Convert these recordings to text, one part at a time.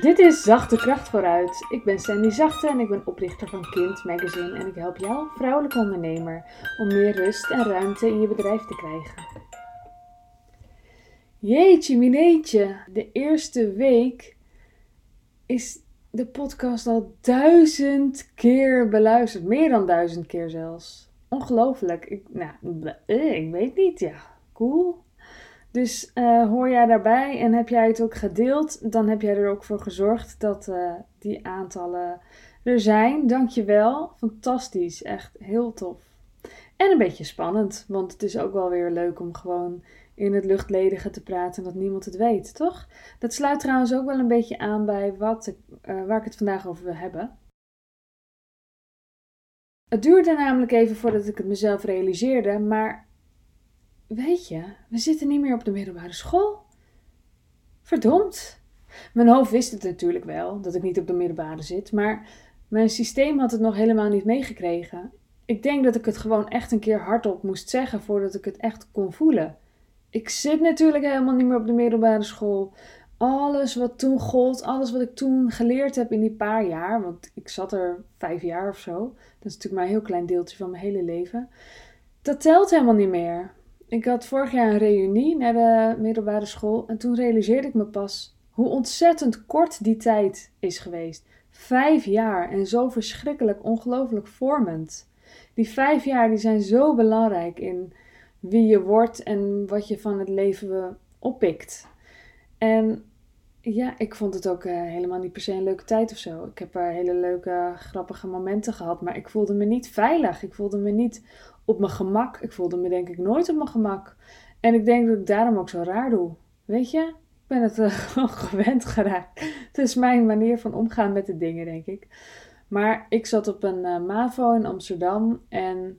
Dit is Zachte Kracht vooruit. Ik ben Sandy Zachte en ik ben oprichter van Kind Magazine en ik help jou, vrouwelijke ondernemer, om meer rust en ruimte in je bedrijf te krijgen. Jeetje, mineetje, de eerste week is de podcast al duizend keer beluisterd. Meer dan duizend keer zelfs. Ongelooflijk. Ik, nou, ik weet niet, ja. Cool. Dus uh, hoor jij daarbij en heb jij het ook gedeeld, dan heb jij er ook voor gezorgd dat uh, die aantallen er zijn. Dankjewel. Fantastisch. Echt heel tof. En een beetje spannend, want het is ook wel weer leuk om gewoon in het luchtledige te praten en dat niemand het weet, toch? Dat sluit trouwens ook wel een beetje aan bij wat ik, uh, waar ik het vandaag over wil hebben. Het duurde namelijk even voordat ik het mezelf realiseerde, maar Weet je, we zitten niet meer op de middelbare school. Verdomd. Mijn hoofd wist het natuurlijk wel, dat ik niet op de middelbare zit, maar mijn systeem had het nog helemaal niet meegekregen. Ik denk dat ik het gewoon echt een keer hardop moest zeggen voordat ik het echt kon voelen. Ik zit natuurlijk helemaal niet meer op de middelbare school. Alles wat toen gold, alles wat ik toen geleerd heb in die paar jaar, want ik zat er vijf jaar of zo, dat is natuurlijk maar een heel klein deeltje van mijn hele leven, dat telt helemaal niet meer. Ik had vorig jaar een reunie naar de middelbare school en toen realiseerde ik me pas hoe ontzettend kort die tijd is geweest. Vijf jaar en zo verschrikkelijk ongelooflijk vormend. Die vijf jaar die zijn zo belangrijk in wie je wordt en wat je van het leven oppikt. En ja, ik vond het ook uh, helemaal niet per se een leuke tijd of zo. Ik heb er hele leuke, grappige momenten gehad, maar ik voelde me niet veilig. Ik voelde me niet op mijn gemak. Ik voelde me denk ik nooit op mijn gemak. En ik denk dat ik daarom ook zo raar doe. Weet je? Ik ben het uh, gewend geraakt. Het is mijn manier van omgaan met de dingen, denk ik. Maar ik zat op een uh, MAVO in Amsterdam en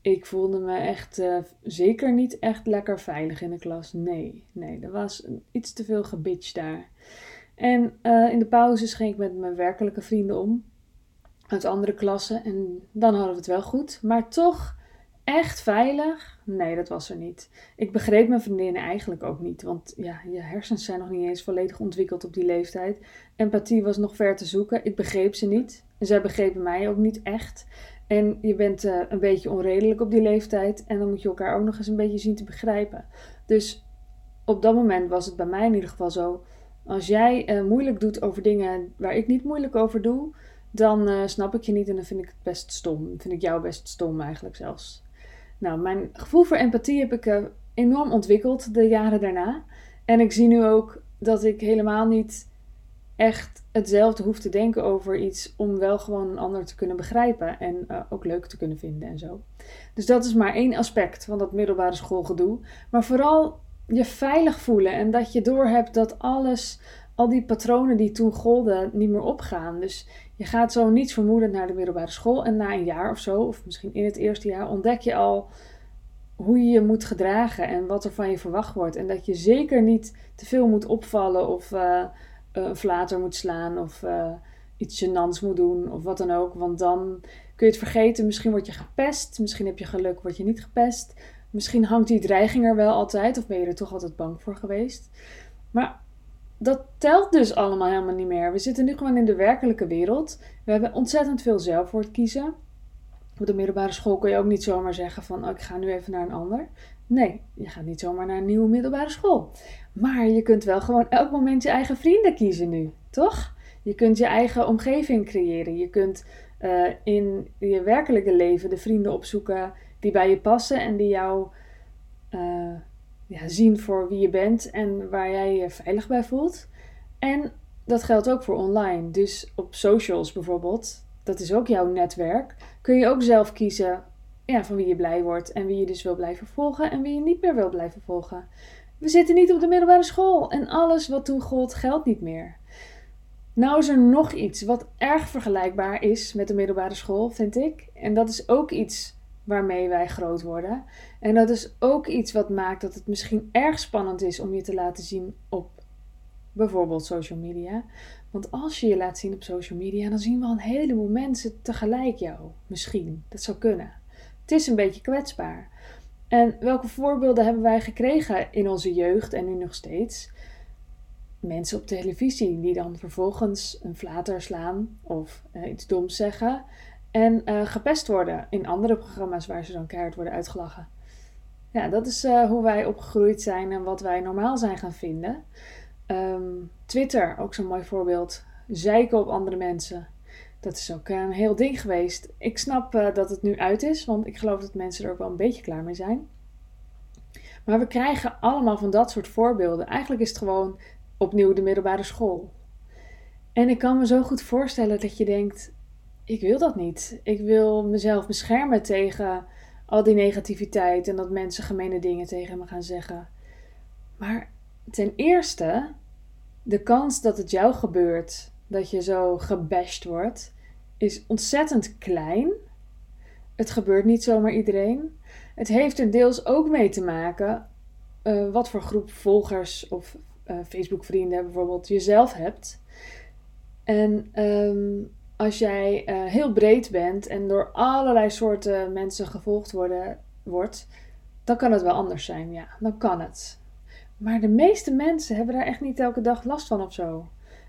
ik voelde me echt uh, zeker niet echt lekker veilig in de klas. Nee, nee, er was iets te veel gebitch daar. En in de pauzes ging ik met mijn werkelijke vrienden om. Uit andere klassen. En dan hadden we het wel goed. Maar toch echt veilig? Nee, dat was er niet. Ik begreep mijn vriendinnen eigenlijk ook niet, want ja, je hersens zijn nog niet eens volledig ontwikkeld op die leeftijd. Empathie was nog ver te zoeken. Ik begreep ze niet. En zij begrepen mij ook niet echt. En je bent uh, een beetje onredelijk op die leeftijd en dan moet je elkaar ook nog eens een beetje zien te begrijpen. Dus op dat moment was het bij mij in ieder geval zo. Als jij uh, moeilijk doet over dingen waar ik niet moeilijk over doe, dan uh, snap ik je niet en dan vind ik het best stom. Vind ik jou best stom eigenlijk zelfs. Nou, mijn gevoel voor empathie heb ik uh, enorm ontwikkeld de jaren daarna. En ik zie nu ook dat ik helemaal niet echt hetzelfde hoef te denken over iets om wel gewoon een ander te kunnen begrijpen en uh, ook leuk te kunnen vinden en zo. Dus dat is maar één aspect van dat middelbare schoolgedoe. Maar vooral je veilig voelen en dat je doorhebt dat alles, al die patronen die toen golden, niet meer opgaan. Dus je gaat zo niets vermoedend naar de middelbare school en na een jaar of zo, of misschien in het eerste jaar, ontdek je al hoe je je moet gedragen en wat er van je verwacht wordt. En dat je zeker niet te veel moet opvallen of uh, een flater moet slaan of uh, iets gênants moet doen of wat dan ook. Want dan kun je het vergeten. Misschien word je gepest, misschien heb je geluk, word je niet gepest. Misschien hangt die dreiging er wel altijd of ben je er toch altijd bang voor geweest. Maar dat telt dus allemaal helemaal niet meer. We zitten nu gewoon in de werkelijke wereld. We hebben ontzettend veel zelfwoord kiezen. Op de middelbare school kun je ook niet zomaar zeggen van oh, ik ga nu even naar een ander. Nee, je gaat niet zomaar naar een nieuwe middelbare school. Maar je kunt wel gewoon elk moment je eigen vrienden kiezen nu, toch? Je kunt je eigen omgeving creëren. Je kunt uh, in je werkelijke leven de vrienden opzoeken die bij je passen en die jou uh, ja, zien voor wie je bent en waar jij je veilig bij voelt. En dat geldt ook voor online. Dus op socials bijvoorbeeld, dat is ook jouw netwerk, kun je ook zelf kiezen ja, van wie je blij wordt en wie je dus wil blijven volgen en wie je niet meer wil blijven volgen. We zitten niet op de middelbare school en alles wat toen gold geldt niet meer. Nou is er nog iets wat erg vergelijkbaar is met de middelbare school, vind ik. En dat is ook iets waarmee wij groot worden. En dat is ook iets wat maakt dat het misschien erg spannend is om je te laten zien op bijvoorbeeld social media. Want als je je laat zien op social media, dan zien we al een heleboel mensen tegelijk jou. Misschien. Dat zou kunnen. Het is een beetje kwetsbaar. En welke voorbeelden hebben wij gekregen in onze jeugd en nu nog steeds? mensen op televisie die dan vervolgens een flater slaan of uh, iets doms zeggen en uh, gepest worden in andere programma's waar ze dan keihard worden uitgelachen. Ja, dat is uh, hoe wij opgegroeid zijn en wat wij normaal zijn gaan vinden. Um, Twitter, ook zo'n mooi voorbeeld. Zeiken op andere mensen. Dat is ook een heel ding geweest. Ik snap dat het nu uit is, want ik geloof dat mensen er ook wel een beetje klaar mee zijn. Maar we krijgen allemaal van dat soort voorbeelden. Eigenlijk is het gewoon opnieuw de middelbare school. En ik kan me zo goed voorstellen dat je denkt: ik wil dat niet. Ik wil mezelf beschermen tegen al die negativiteit en dat mensen gemene dingen tegen me gaan zeggen. Maar ten eerste, de kans dat het jou gebeurt, dat je zo gebashed wordt, is ontzettend klein. Het gebeurt niet zomaar iedereen. Het heeft er deels ook mee te maken uh, wat voor groep volgers of uh, Facebook-vrienden bijvoorbeeld jezelf hebt. En um, als jij uh, heel breed bent en door allerlei soorten mensen gevolgd worden, wordt, dan kan het wel anders zijn. Ja, dan kan het. Maar de meeste mensen hebben daar echt niet elke dag last van of zo.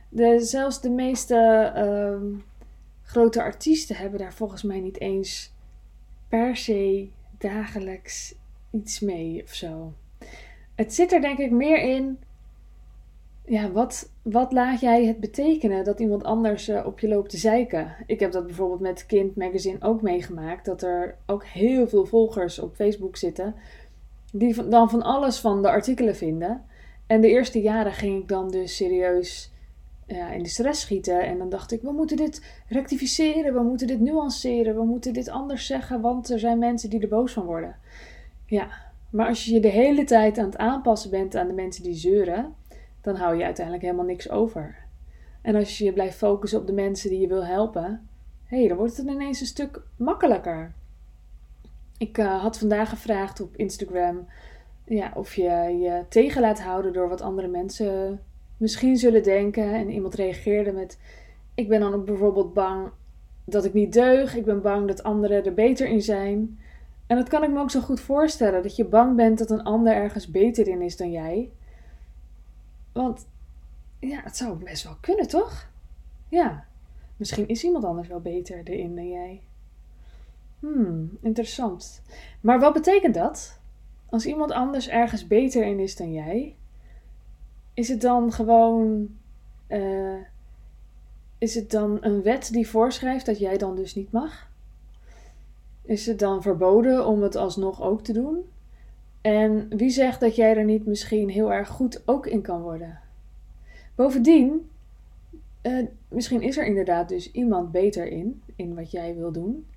De, zelfs de meeste uh, grote artiesten hebben daar volgens mij niet eens per se dagelijks iets mee of zo. Het zit er denk ik meer in ja, wat, wat laat jij het betekenen dat iemand anders uh, op je loopt te zeiken? Ik heb dat bijvoorbeeld met Kind Magazine ook meegemaakt. Dat er ook heel veel volgers op Facebook zitten. Die dan van alles van de artikelen vinden. En de eerste jaren ging ik dan dus serieus ja, in de stress schieten. En dan dacht ik, we moeten dit rectificeren. We moeten dit nuanceren. We moeten dit anders zeggen. Want er zijn mensen die er boos van worden. Ja, maar als je je de hele tijd aan het aanpassen bent aan de mensen die zeuren dan hou je uiteindelijk helemaal niks over. En als je je blijft focussen op de mensen die je wil helpen, hé, hey, dan wordt het ineens een stuk makkelijker. Ik uh, had vandaag gevraagd op Instagram ja, of je je tegen laat houden door wat andere mensen misschien zullen denken. En iemand reageerde met: Ik ben dan ook bijvoorbeeld bang dat ik niet deug. Ik ben bang dat anderen er beter in zijn. En dat kan ik me ook zo goed voorstellen: dat je bang bent dat een ander ergens beter in is dan jij. Want ja, het zou best wel kunnen, toch? Ja, misschien is iemand anders wel beter erin dan jij. Hmm, interessant. Maar wat betekent dat? Als iemand anders ergens beter in is dan jij, is het dan gewoon. Uh, is het dan een wet die voorschrijft dat jij dan dus niet mag? Is het dan verboden om het alsnog ook te doen? En wie zegt dat jij er niet misschien heel erg goed ook in kan worden? Bovendien, uh, misschien is er inderdaad dus iemand beter in, in wat jij wil doen.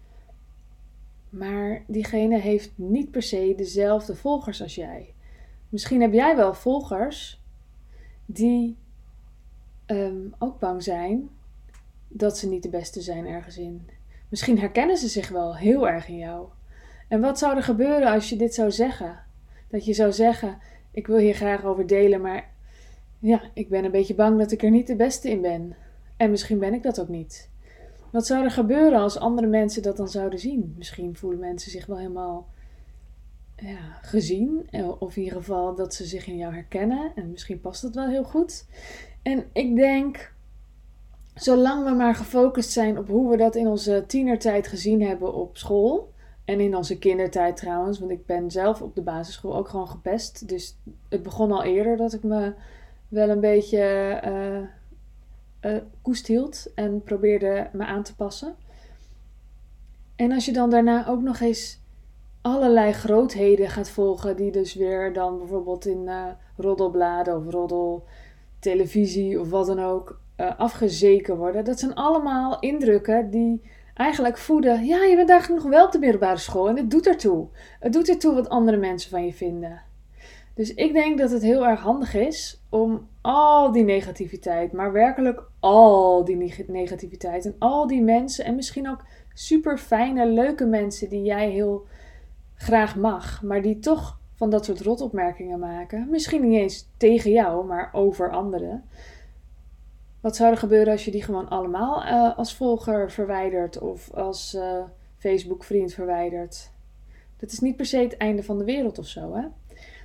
Maar diegene heeft niet per se dezelfde volgers als jij. Misschien heb jij wel volgers die um, ook bang zijn dat ze niet de beste zijn ergens in. Misschien herkennen ze zich wel heel erg in jou. En wat zou er gebeuren als je dit zou zeggen? Dat je zou zeggen: Ik wil hier graag over delen, maar ja, ik ben een beetje bang dat ik er niet de beste in ben. En misschien ben ik dat ook niet. Wat zou er gebeuren als andere mensen dat dan zouden zien? Misschien voelen mensen zich wel helemaal ja, gezien. Eh, of in ieder geval dat ze zich in jou herkennen. En misschien past dat wel heel goed. En ik denk, zolang we maar gefocust zijn op hoe we dat in onze tienertijd gezien hebben op school. En in onze kindertijd trouwens, want ik ben zelf op de basisschool ook gewoon gepest. Dus het begon al eerder dat ik me wel een beetje uh, koest hield en probeerde me aan te passen. En als je dan daarna ook nog eens allerlei grootheden gaat volgen, die dus weer dan bijvoorbeeld in uh, roddelbladen of roddeltelevisie of wat dan ook afgezeken worden, dat zijn allemaal indrukken die eigenlijk voeden. Ja, je bent eigenlijk nog wel op de middelbare school en het doet ertoe. Het doet ertoe wat andere mensen van je vinden. Dus ik denk dat het heel erg handig is om al die negativiteit, maar werkelijk al die negativiteit en al die mensen en misschien ook super fijne, leuke mensen die jij heel graag mag, maar die toch van dat soort rotopmerkingen maken. Misschien niet eens tegen jou, maar over anderen. Wat zou er gebeuren als je die gewoon allemaal uh, als volger verwijdert of als uh, Facebook-vriend verwijdert? Dat is niet per se het einde van de wereld of zo, hè?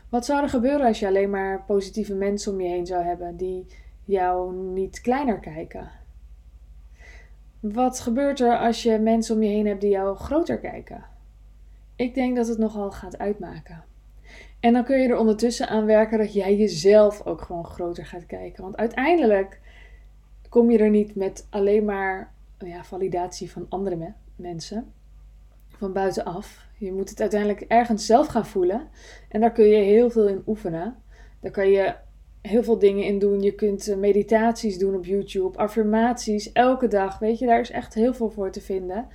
Wat zou er gebeuren als je alleen maar positieve mensen om je heen zou hebben die jou niet kleiner kijken? Wat gebeurt er als je mensen om je heen hebt die jou groter kijken? Ik denk dat het nogal gaat uitmaken. En dan kun je er ondertussen aan werken dat jij jezelf ook gewoon groter gaat kijken. Want uiteindelijk kom je er niet met alleen maar ja, validatie van andere mensen van buitenaf. Je moet het uiteindelijk ergens zelf gaan voelen. En daar kun je heel veel in oefenen. Daar kan je heel veel dingen in doen. Je kunt eh, meditaties doen op YouTube, affirmaties, elke dag. Weet je, daar is echt heel veel voor te vinden.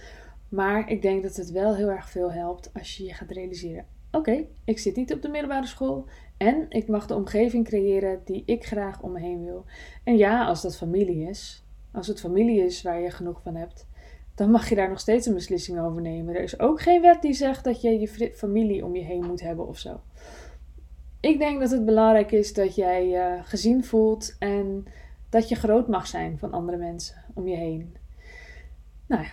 Maar ik denk dat het wel heel erg veel helpt als je je gaat realiseren: oké, ik zit niet op de middelbare school en ik mag de omgeving creëren die ik graag om me heen wil. En ja, als dat familie is, als het familie is waar je genoeg van hebt, dan mag je daar nog steeds een beslissing over nemen. Er is ook geen wet die zegt dat je je familie om je heen moet hebben of zo. Ik denk dat het belangrijk is dat jij je gezien voelt en dat je groot mag zijn van andere mensen om je heen. Nou ja,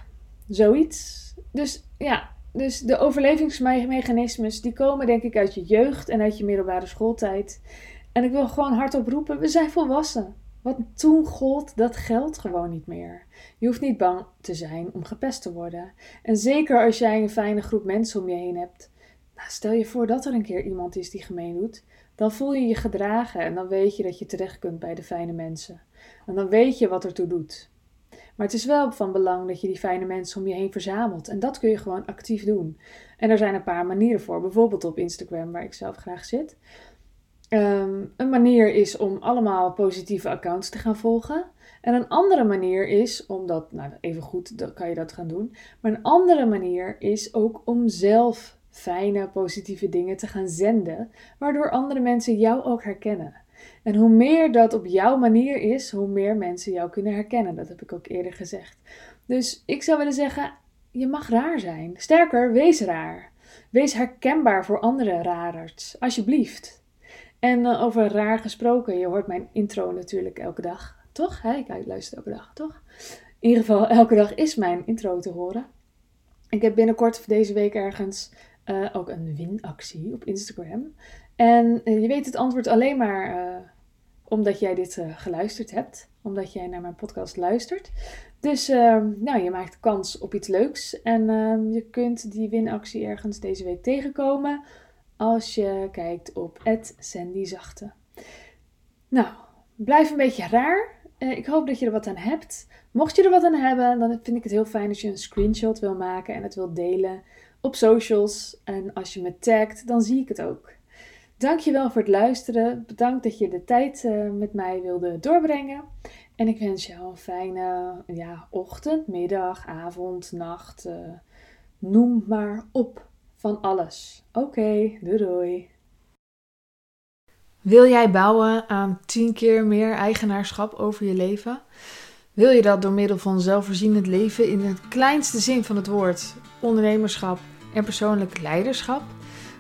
zoiets. Dus ja, dus de overlevingsmechanismes die komen denk ik uit je jeugd en uit je middelbare schooltijd. En ik wil gewoon hardop roepen, we zijn volwassen. Wat toen gold, dat geldt gewoon niet meer. Je hoeft niet bang te zijn om gepest te worden. En zeker als jij een fijne groep mensen om je heen hebt. Nou, stel je voor dat er een keer iemand is die gemeen doet. Dan voel je je gedragen en dan weet je dat je terecht kunt bij de fijne mensen. En dan weet je wat ertoe doet. Maar het is wel van belang dat je die fijne mensen om je heen verzamelt. En dat kun je gewoon actief doen. En er zijn een paar manieren voor. Bijvoorbeeld op Instagram, waar ik zelf graag zit. Ehm, een manier is om allemaal positieve accounts te gaan volgen. En een andere manier is om dat, nou even goed, dan kan je dat gaan doen. Maar een andere manier is ook om zelf fijne, positieve dingen te gaan zenden, waardoor andere mensen jou ook herkennen. En hoe meer dat op jouw manier is, hoe meer mensen jou kunnen herkennen. Dat heb ik ook eerder gezegd. Dus ik zou willen zeggen, je mag raar zijn. Sterker, wees raar. Wees herkenbaar voor andere rarers, alsjeblieft. En uh, over raar gesproken, je hoort mijn intro natuurlijk elke dag, toch? Ik luister elke dag, toch? In ieder geval, elke dag is mijn intro te horen. Ik heb binnenkort deze week ergens uh, ook een winactie op Instagram. En uh, je weet het antwoord alleen maar omdat jij dit geluisterd hebt, omdat jij naar mijn podcast luistert. Dus nou, je maakt kans op iets leuks en ehm, je kunt die winactie ergens deze week tegenkomen als je kijkt op Sandy Zachte. Nou, blijf een beetje raar. Eh, ik hoop dat je er wat aan hebt. Mocht je er wat aan hebben, dan vind ik het heel fijn als je een screenshot wil maken en het wil delen op socials. En als je me tagt, dan zie ik het ook. Dankjewel voor het luisteren. Bedankt dat je de tijd uh, met mij wilde doorbrengen. En ik wens jou een fijne ja, ochtend, middag, avond, nacht. Uh, noem maar op van alles. Oké, doei doei. Wil jij bouwen aan 10 keer meer eigenaarschap over je leven? Wil je dat door middel van zelfvoorzienend leven in het kleinste zin van het woord, ondernemerschap en persoonlijk leiderschap?